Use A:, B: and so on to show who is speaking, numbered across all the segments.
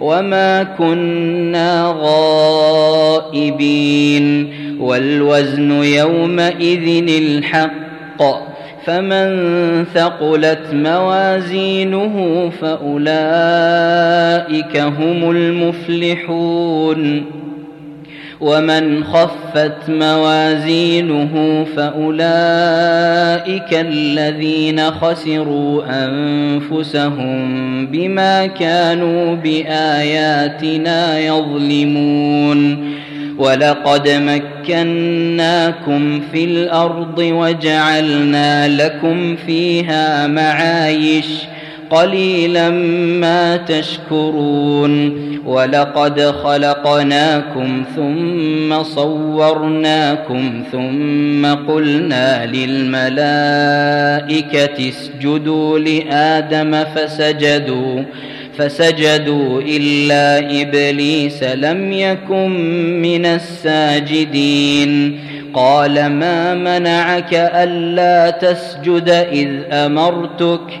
A: وما كنا غائبين والوزن يومئذ الحق فمن ثقلت موازينه فأولئك هم المفلحون ومن خفت موازينه فأولئك الذين خسروا أنفسهم بما كانوا بآياتنا يظلمون ولقد مكناكم في الأرض وجعلنا لكم فيها معايش قليلا ما تشكرون ولقد خلقناكم ثم صورناكم ثم قلنا للملائكة اسجدوا لآدم فسجدوا فسجدوا إلا إبليس لم يكن من الساجدين. قال ما منعك ألا تسجد إذ أمرتك؟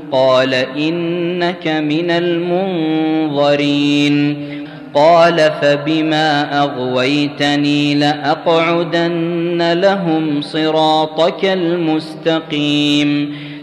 A: قال إنك من المنظرين. قال فبما أغويتني لأقعدن لهم صراطك المستقيم.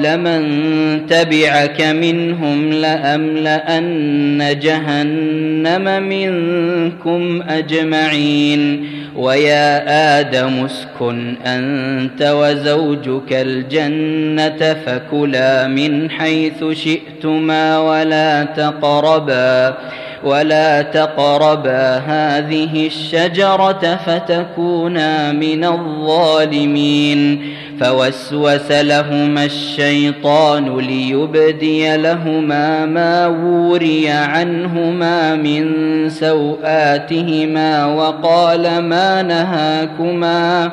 A: لمن تبعك منهم لأملأن جهنم منكم أجمعين. ويا آدم اسكن أنت وزوجك الجنة فكلا من حيث شئتما ولا تقربا. ولا تقربا هذه الشجرة فتكونا من الظالمين فوسوس لهما الشيطان ليبدي لهما ما وري عنهما من سوآتهما وقال ما نهاكما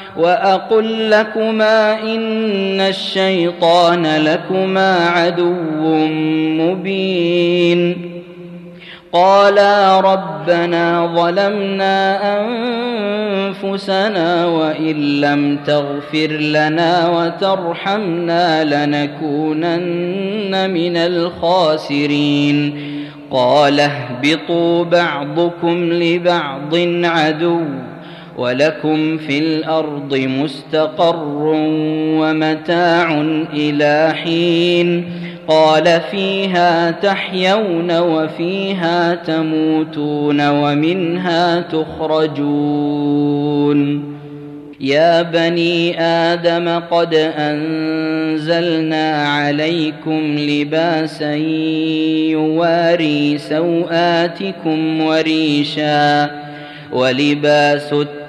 A: وأقل لكما إن الشيطان لكما عدو مبين. قالا ربنا ظلمنا أنفسنا وإن لم تغفر لنا وترحمنا لنكونن من الخاسرين. قال اهبطوا بعضكم لبعض عدو. ولكم في الأرض مستقر ومتاع إلى حين قال فيها تحيون وفيها تموتون ومنها تخرجون. يا بني آدم قد أنزلنا عليكم لباسا يواري سوآتكم وريشا ولباس التقوى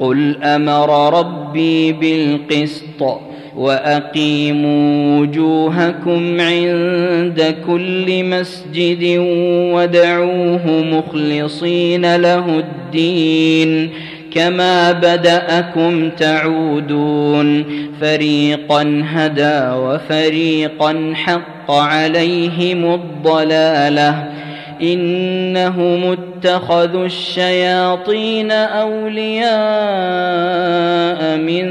A: قل أمر ربي بالقسط واقيموا وجوهكم عند كل مسجد ودعوه مخلصين له الدين كما بداكم تعودون فريقا هدى وفريقا حق عليهم الضلاله إنهم اتخذوا الشياطين أولياء من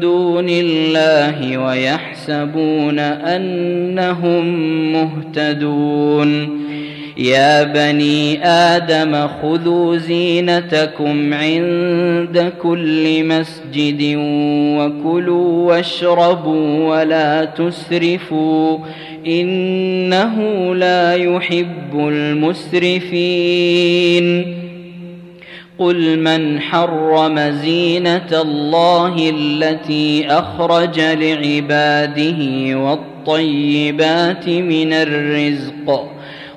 A: دون الله ويحسبون أنهم مهتدون يا بني آدم خذوا زينتكم عند كل مسجد وكلوا واشربوا ولا تسرفوا إنه لا يحب المسرفين. قل من حرم زينة الله التي أخرج لعباده والطيبات من الرزق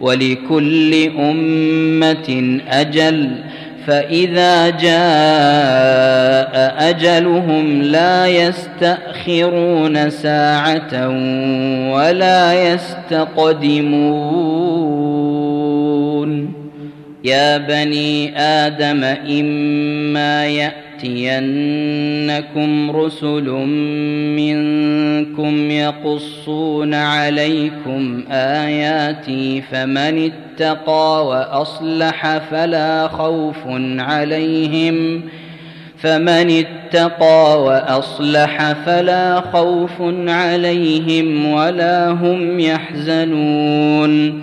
A: ولكل أمة أجل فإذا جاء أجلهم لا يستأخرون ساعة ولا يستقدمون. يا بني آدم إما يأتي ياتينكم رسل منكم يقصون عليكم آياتي فمن اتقى وأصلح فلا خوف عليهم فمن اتقى وأصلح فلا خوف عليهم ولا هم يحزنون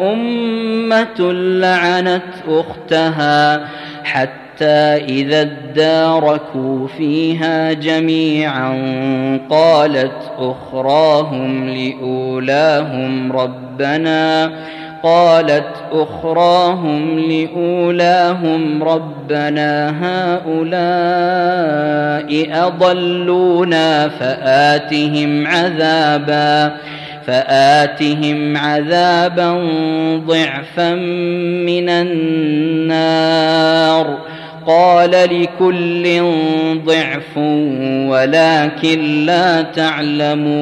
A: أمة لعنت أختها حتى إذا اداركوا فيها جميعا قالت أخراهم لأولاهم ربنا قالت أخراهم لأولاهم ربنا هؤلاء أضلونا فآتهم عذابا فآتهم عذابا ضعفا من النار. قال لكل ضعف ولكن لا تعلمون.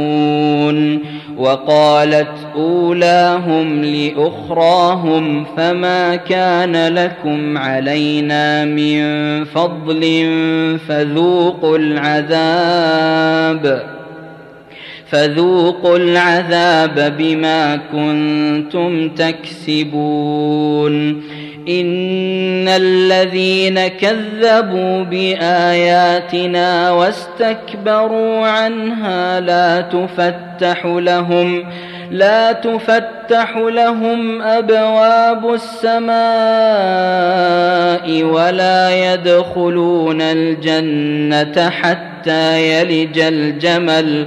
A: وقالت أولاهم لأخراهم فما كان لكم علينا من فضل فذوقوا العذاب. فذوقوا العذاب بما كنتم تكسبون. إن الذين كذبوا بآياتنا واستكبروا عنها لا تفتح لهم لا تفتح لهم أبواب السماء ولا يدخلون الجنة حتى يلج الجمل.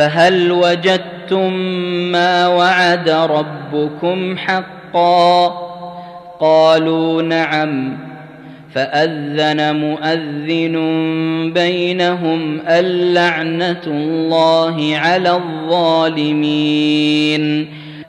A: فهل وجدتم ما وعد ربكم حقا قالوا نعم فأذن مؤذن بينهم اللعنه الله على الظالمين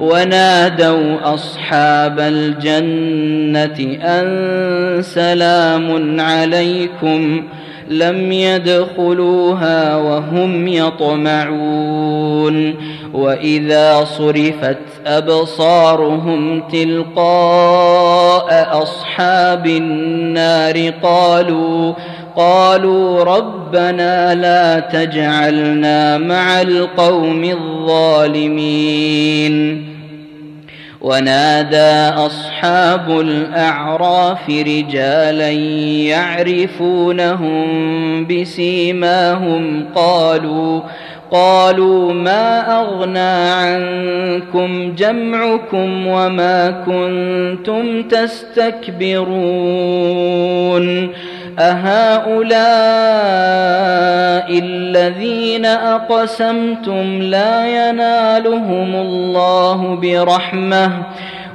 A: ونادوا أصحاب الجنة أن سلام عليكم لم يدخلوها وهم يطمعون وإذا صرفت أبصارهم تلقاء أصحاب النار قالوا قالوا ربنا لا تجعلنا مع القوم الظالمين. ونادى أصحاب الأعراف رجالا يعرفونهم بسيماهم. قالوا قالوا ما أغنى عنكم جمعكم وما كنتم تستكبرون. أهؤلاء الذين أقسمتم لا ينالهم الله برحمة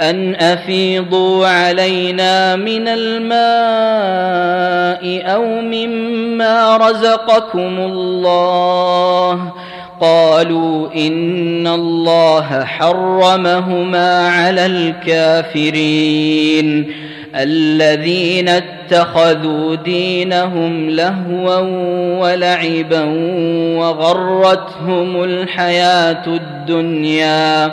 A: أن أفيضوا علينا من الماء أو مما رزقكم الله. قالوا إن الله حرمهما على الكافرين. الذين اتخذوا دينهم لهوا ولعبا وغرتهم الحياة الدنيا.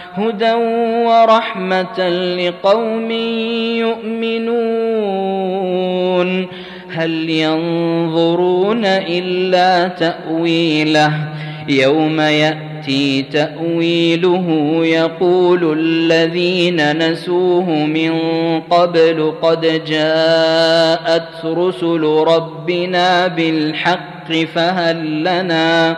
A: هدى ورحمة لقوم يؤمنون. هل ينظرون إلا تأويله؟ يوم يأتي تأويله يقول الذين نسوه من قبل قد جاءت رسل ربنا بالحق فهل لنا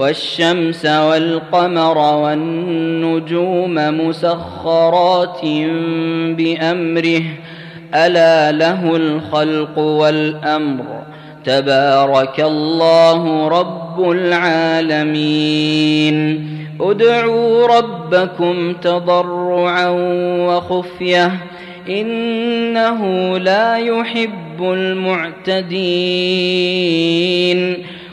A: والشمس والقمر والنجوم مسخرات بأمره. ألا له الخلق والأمر. تبارك الله رب العالمين. ادعوا ربكم تضرعا وخفية. إنه لا يحب المعتدين.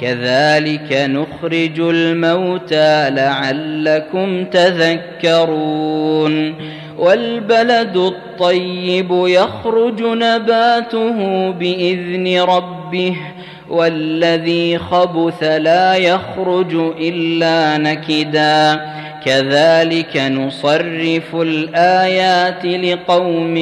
A: كذلك نخرج الموتى لعلكم تذكرون والبلد الطيب يخرج نباته بإذن ربه والذي خبث لا يخرج إلا نكداً كذلك نصرف الآيات لقوم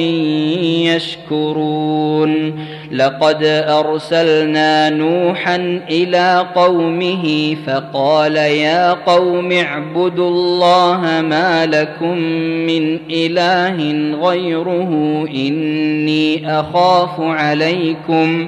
A: يشكرون. لقد أرسلنا نوحا إلى قومه فقال يا قوم اعبدوا الله ما لكم من إله غيره إني أخاف عليكم.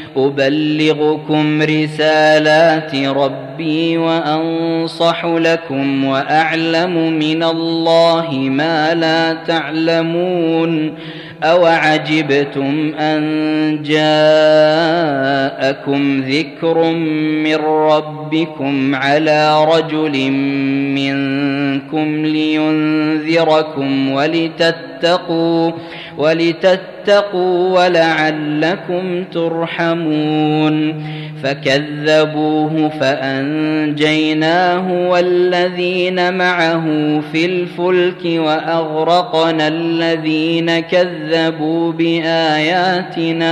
A: أبلغكم رسالات ربي وأنصح لكم وأعلم من الله ما لا تعلمون أوعجبتم أن جاءكم ذكر من ربكم على رجل منكم لينذركم ولتتقوا ولتتقوا ولعلكم ترحمون فكذبوه فأنجيناه والذين معه في الفلك وأغرقنا الذين كذبوا بآياتنا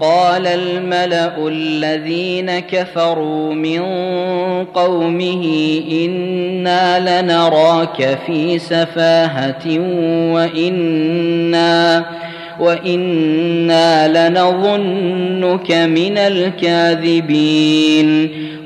A: قال الملا الذين كفروا من قومه أنا لنراك في سفاهه وأنا وأنا لنظنك من الكاذبين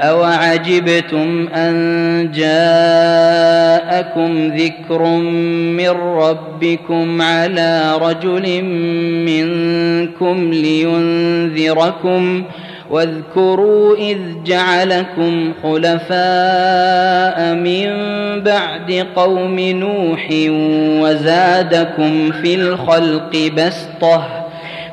A: أوعجبتم أن جاءكم ذكر من ربكم على رجل منكم لينذركم واذكروا إذ جعلكم خلفاء من بعد قوم نوح وزادكم في الخلق بسطة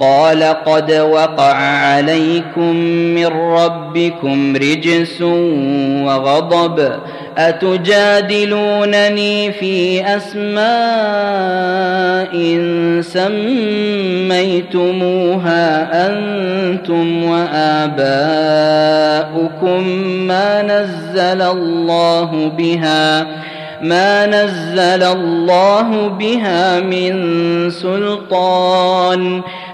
A: قال قد وقع عليكم من ربكم رجس وغضب أتجادلونني في أسماء سميتموها أنتم وآباؤكم ما نزل الله بها ما نزل الله بها من سلطان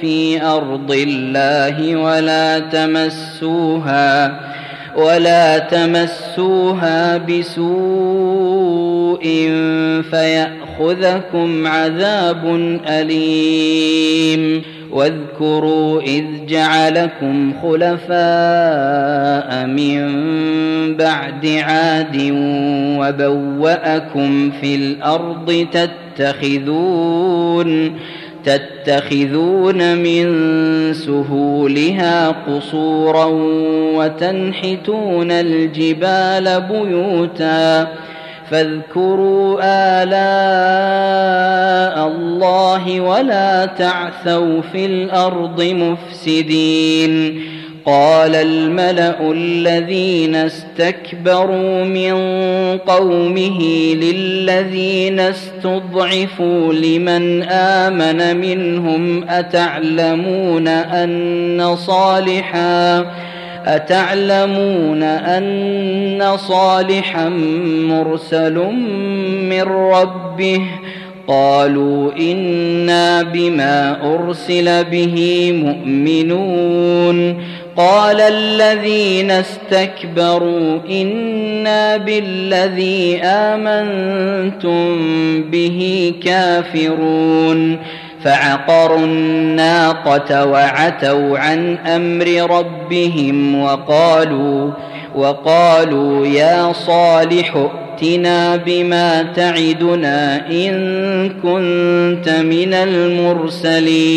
A: في ارض الله ولا تمسوها ولا تمسوها بسوء فياخذكم عذاب اليم واذكروا اذ جعلكم خلفاء من بعد عاد وبواكم في الأرض تتخذون تتخذون من سهولها قصورا وتنحتون الجبال بيوتا فاذكروا آلاء الله ولا تعثوا في الأرض مفسدين قال الملأ الذين استكبروا من قومه للذين استضعفوا لمن آمن منهم أتعلمون أن صالحا أتعلمون أن صالحا مرسل من ربه قالوا إنا بما أرسل به مؤمنون قال الذين استكبروا إنا بالذي آمنتم به كافرون فعقروا الناقة وعتوا عن أمر ربهم وقالوا وقالوا يا صالح ائتنا بما تعدنا إن كنت من المرسلين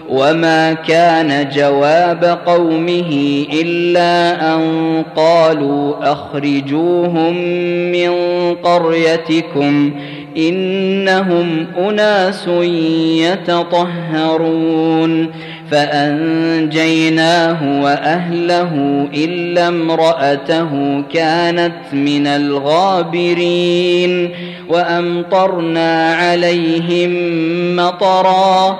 A: وما كان جواب قومه الا ان قالوا اخرجوهم من قريتكم انهم اناس يتطهرون فانجيناه واهله الا امراته كانت من الغابرين وامطرنا عليهم مطرا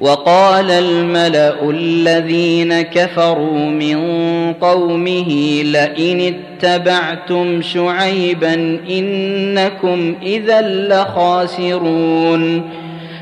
A: وقال الملأ الذين كفروا من قومه لئن اتبعتم شعيبا إنكم إذا لخاسرون.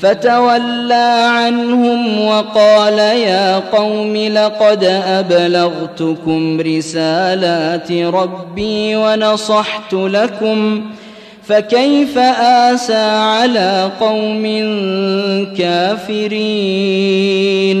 A: فتولى عنهم وقال يا قوم لقد أبلغتكم رسالات ربي ونصحت لكم فكيف آسى على قوم كافرين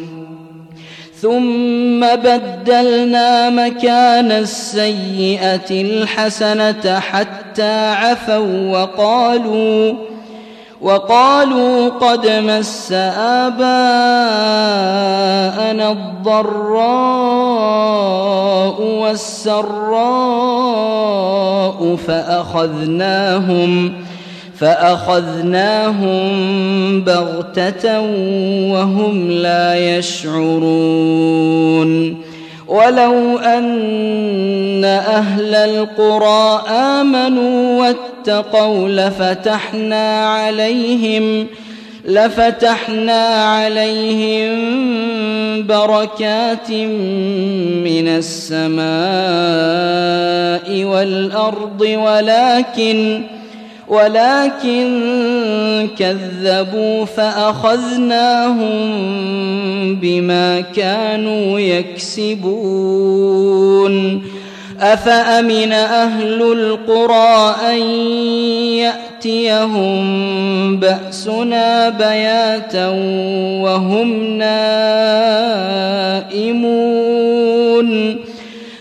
A: ثم بدلنا مكان السيئة الحسنة حتى عفوا وقالوا وقالوا قد مس آباءنا الضراء والسراء فأخذناهم فأخذناهم بغتة وهم لا يشعرون. ولو أن أهل القرى آمنوا واتقوا لفتحنا عليهم لفتحنا عليهم بركات من السماء والأرض ولكن ولكن كذبوا فأخذناهم بما كانوا يكسبون.
B: أفأمن أهل القرى أن يأتيهم بأسنا بياتا وهم نائمون؟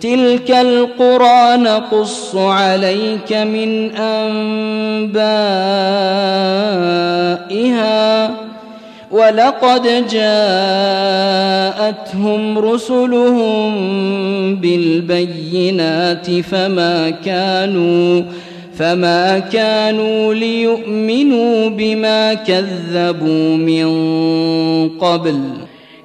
B: تلك القرى نقص عليك من أنبائها ولقد جاءتهم رسلهم بالبينات فما كانوا فما كانوا ليؤمنوا بما كذبوا من قبل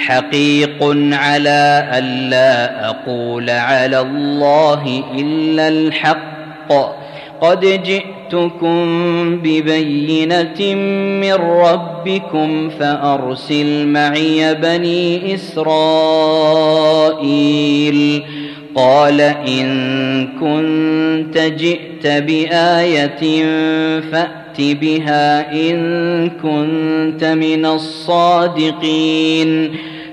B: حقيق على الا أقول على الله إلا الحق. قد جئتكم ببينة من ربكم فأرسل معي بني إسرائيل. قال إن كنت جئت بآية فأت بها إن كنت من الصادقين.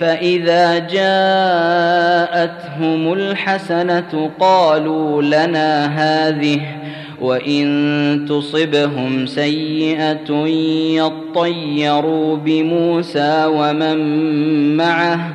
A: فإذا جاءتهم الحسنة قالوا لنا هذه وإن تصبهم سيئة يطيروا بموسى ومن معه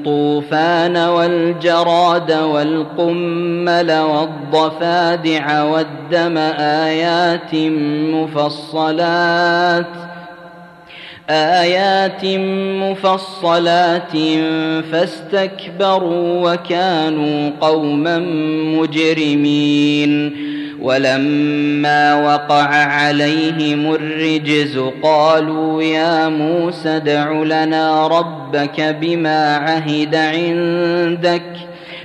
A: الطوفان والجراد والقمل والضفادع والدم آيات مفصلات آيات مفصلات فاستكبروا وكانوا قوما مجرمين ولما وقع عليهم الرجز قالوا يا موسى ادع لنا ربك بما عهد عندك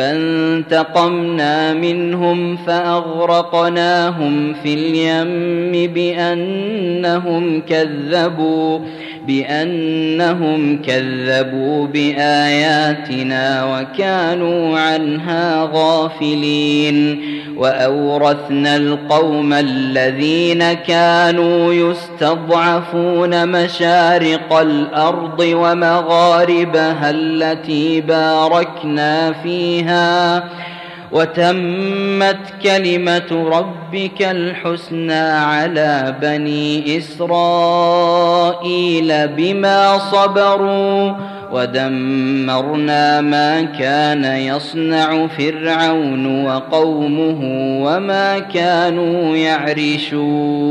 A: فانتقمنا منهم فأغرقناهم في اليم بأنهم كذبوا بأنهم كذبوا بآياتنا وكانوا عنها غافلين وأورثنا القوم الذين كانوا يستضعفون مشارق الأرض ومغاربها التي باركنا فيها وتمت كلمة ربك الحسنى على بني إسرائيل بما صبروا ودمرنا ما كان يصنع فرعون وقومه وما كانوا يعرشون.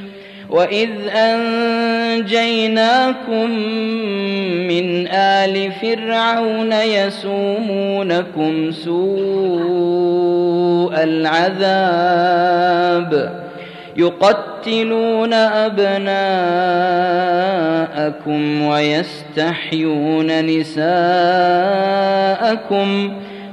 A: واذ انجيناكم من ال فرعون يسومونكم سوء العذاب يقتلون ابناءكم ويستحيون نساءكم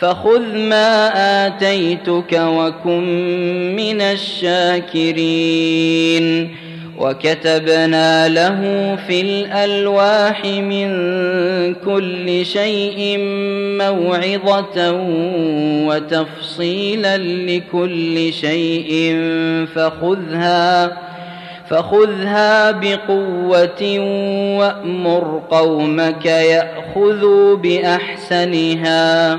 A: فخذ ما آتيتك وكن من الشاكرين. وكتبنا له في الألواح من كل شيء موعظة وتفصيلا لكل شيء فخذها فخذها بقوة وأمر قومك يأخذوا بأحسنها.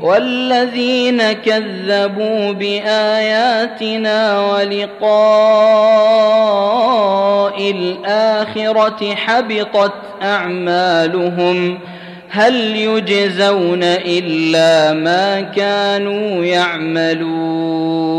A: والذين كذبوا بآياتنا ولقاء الآخرة حبطت أعمالهم هل يجزون إلا ما كانوا يعملون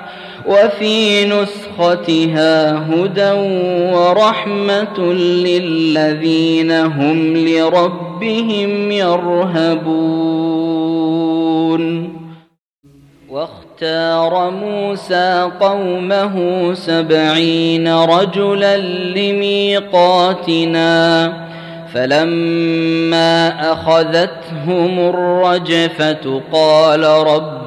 A: وفي نسختها هدى ورحمة للذين هم لربهم يرهبون. واختار موسى قومه سبعين رجلا لميقاتنا فلما أخذتهم الرجفة قال رب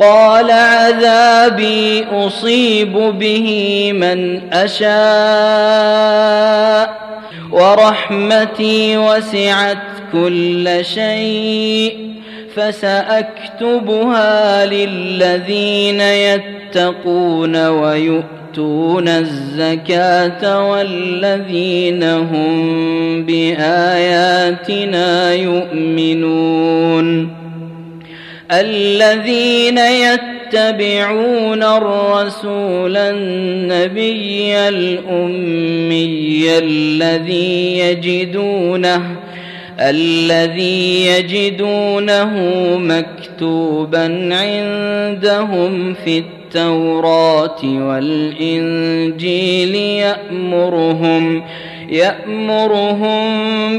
A: قال عذابي أصيب به من أشاء ورحمتي وسعت كل شيء فسأكتبها للذين يتقون ويؤتون الزكاة والذين هم بآياتنا يؤمنون الذين يتبعون الرسول النبي الأمي الذي يجدونه الذي يجدونه مكتوبا عندهم في التوراة والإنجيل يأمرهم يأمرهم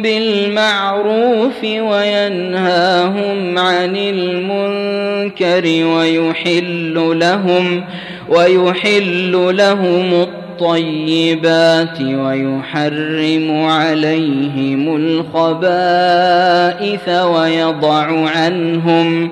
A: بالمعروف وينهاهم عن المنكر ويحل لهم ويحل لهم الطيبات ويحرم عليهم الخبائث ويضع عنهم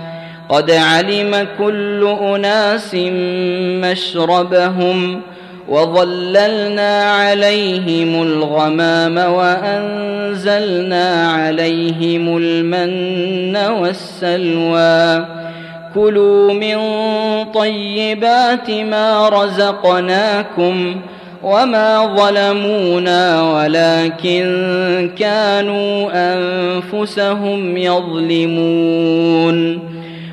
A: قد علم كل أناس مشربهم وظللنا عليهم الغمام وأنزلنا عليهم المن والسلوى. كلوا من طيبات ما رزقناكم وما ظلمونا ولكن كانوا أنفسهم يظلمون.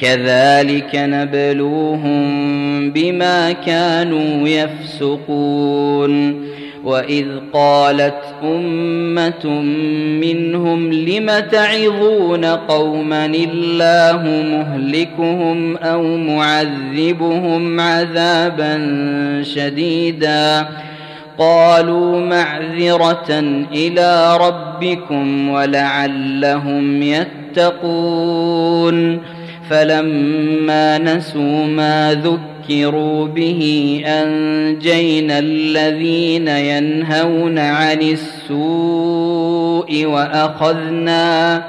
A: كذلك نبلوهم بما كانوا يفسقون. وإذ قالت أمة منهم لم تعظون قوما الله مهلكهم أو معذبهم عذابا شديدا؟ قالوا معذرة إلى ربكم ولعلهم يتقون. فلما نسوا ما ذكروا به أنجينا الذين ينهون عن السوء وأخذنا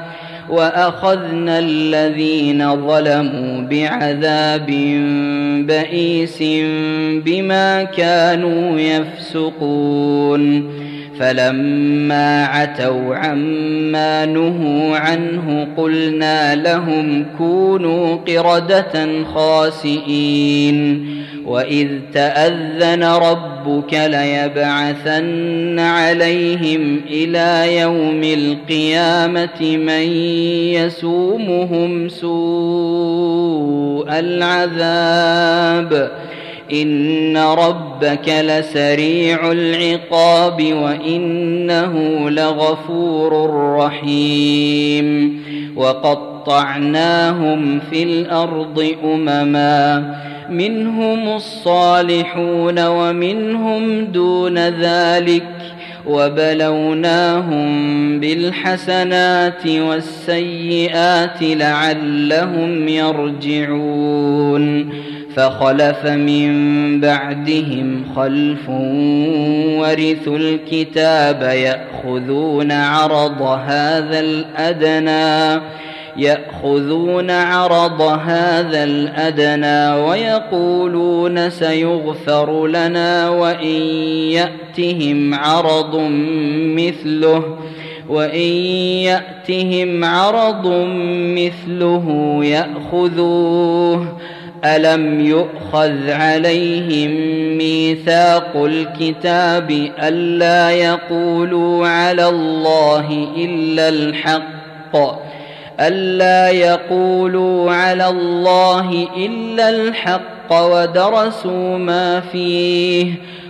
A: وأخذنا الذين ظلموا بعذاب بئيس بما كانوا يفسقون فلما عتوا عما نهوا عنه قلنا لهم كونوا قردة خاسئين وإذ تأذن ربك ليبعثن عليهم إلى يوم القيامة من يسومهم سوء العذاب إن ربك لسريع العقاب وإنه لغفور رحيم وقطعناهم في الأرض أمما منهم الصالحون ومنهم دون ذلك وبلوناهم بالحسنات والسيئات لعلهم يرجعون فخلف من بعدهم خلف ورثوا الكتاب ياخذون عرض هذا الادنى يأخذون عرض هذا الأدنى ويقولون سيغفر لنا وإن يأتهم عرض مثله وإن يأتهم عرض مثله يأخذوه. ألم يؤخذ عليهم ميثاق الكتاب ألا يقولوا على الله إلا الحق؟ ألا يقولوا على الله إلا الحق ودرسوا ما فيه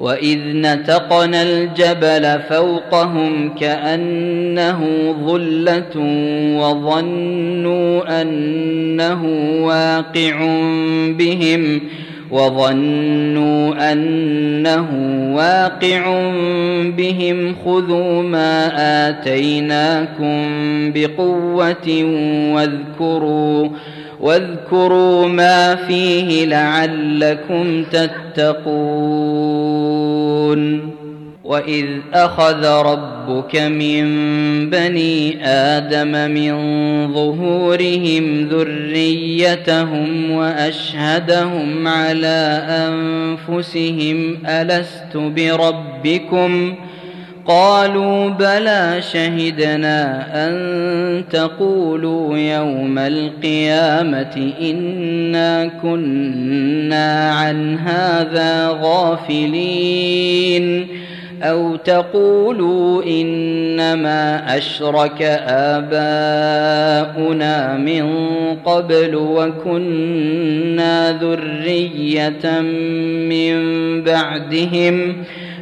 A: واذ نتقنا الجبل فوقهم كانه ظله وظنوا انه واقع بهم وظنوا انه واقع بهم خذوا ما اتيناكم بقوه واذكروا واذكروا ما فيه لعلكم تتقون وإذ أخذ ربك من بني آدم من ظهورهم ذريتهم وأشهدهم على أنفسهم ألست بربكم قالوا بلى شهدنا أن تقولوا يوم القيامة إنا كنا عن هذا غافلين أو تقولوا إنما أشرك آباؤنا من قبل وكنا ذرية من بعدهم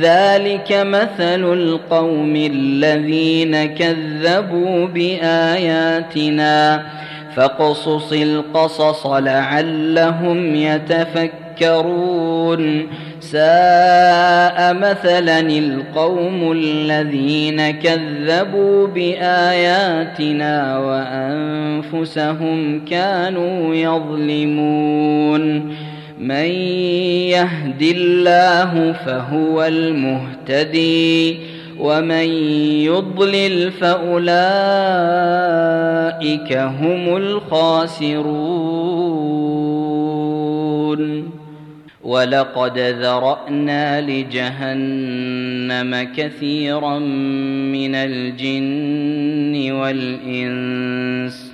A: ذلك مثل القوم الذين كذبوا باياتنا فاقصص القصص لعلهم يتفكرون ساء مثلا القوم الذين كذبوا باياتنا وانفسهم كانوا يظلمون من يهد الله فهو المهتدي ومن يضلل فأولئك هم الخاسرون. ولقد ذرأنا لجهنم كثيرا من الجن والإنس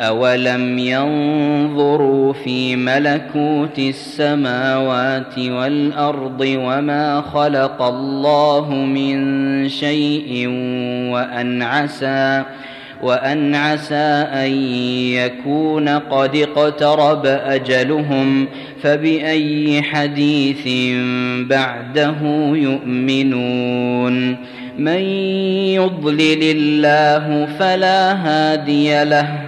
A: اولم ينظروا في ملكوت السماوات والارض وما خلق الله من شيء وان عسى وان عسى ان يكون قد اقترب اجلهم فباي حديث بعده يؤمنون من يضلل الله فلا هادي له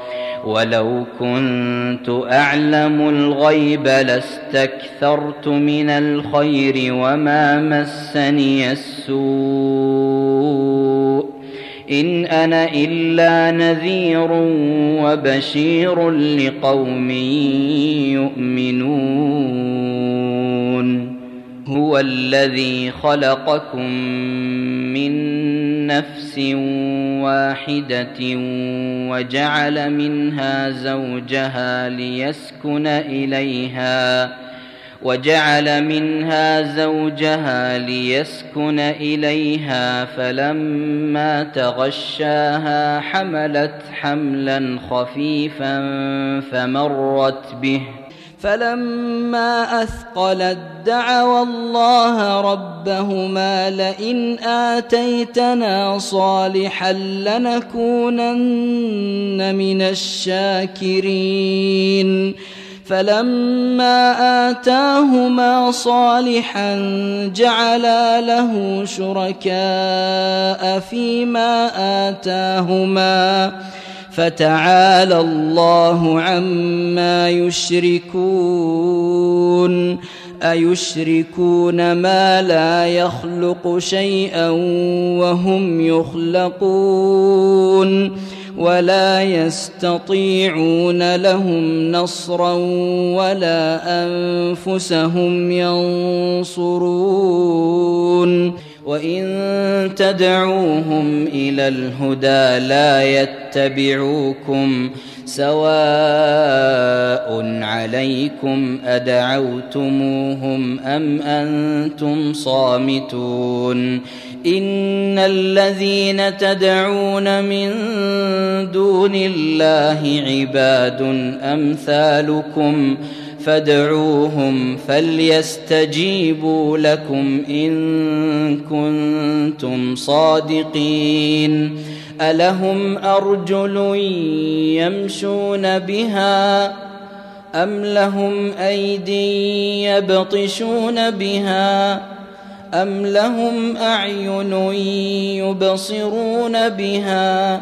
A: ولو كنت أعلم الغيب لاستكثرت من الخير وما مسني السوء إن أنا إلا نذير وبشير لقوم يؤمنون هو الذي خلقكم من نفس واحدة وجعل منها زوجها ليسكن إليها وجعل منها زوجها ليسكن إليها فلما تغشاها حملت حملا خفيفا فمرت به
B: فلما اثقلت دعوا الله ربهما لئن آتيتنا صالحا لنكونن من الشاكرين. فلما آتاهما صالحا جعلا له شركاء فيما آتاهما. فتعالى الله عما يشركون أيشركون ما لا يخلق شيئا وهم يخلقون ولا يستطيعون لهم نصرا ولا أنفسهم ينصرون وان تدعوهم إلى الهدى لا يتبعوكم
A: سواء عليكم ادعوتموهم ام أنتم صامتون ان الذين تدعون من دون الله عباد امثالكم فادعوهم فليستجيبوا لكم إن كنتم صادقين. ألهم أرجل يمشون بها أم لهم ايدي يبطشون بها أم لهم أعين يبصرون بها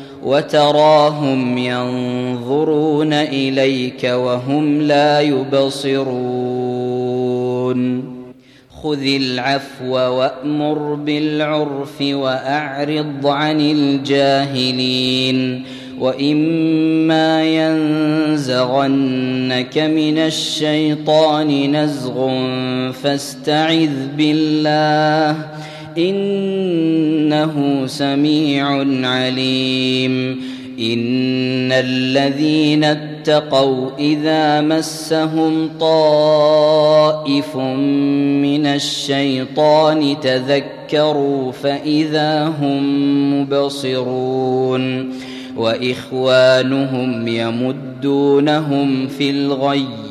A: وتراهم ينظرون إليك وهم لا يبصرون. خذ العفو وأمر بالعرف وأعرض عن الجاهلين. وإما ينزغنك من الشيطان نزغ فاستعذ بالله. إنه سميع عليم. إن الذين اتقوا إذا مسهم طائف من الشيطان تذكروا فإذا هم مبصرون. وإخوانهم يمدونهم في الغي.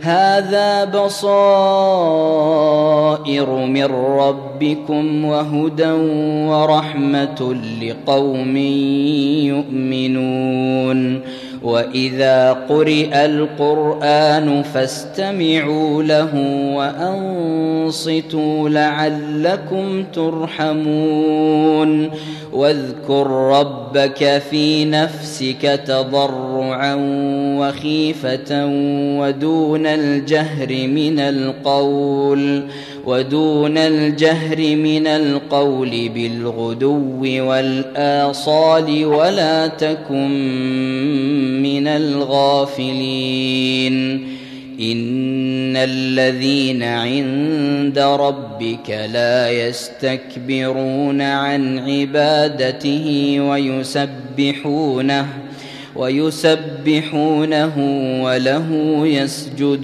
A: هذا بصائر من ربكم وهدى ورحمة لقوم يؤمنون. واذا قرئ القران فاستمعوا له وانصتوا لعلكم ترحمون واذكر ربك في نفسك تضرعا وخيفه ودون الجهر من القول ودون الجهر من القول بالغدو والآصال ولا تكن من الغافلين. إن الذين عند ربك لا يستكبرون عن عبادته ويسبحونه ويسبحونه وله يسجدون.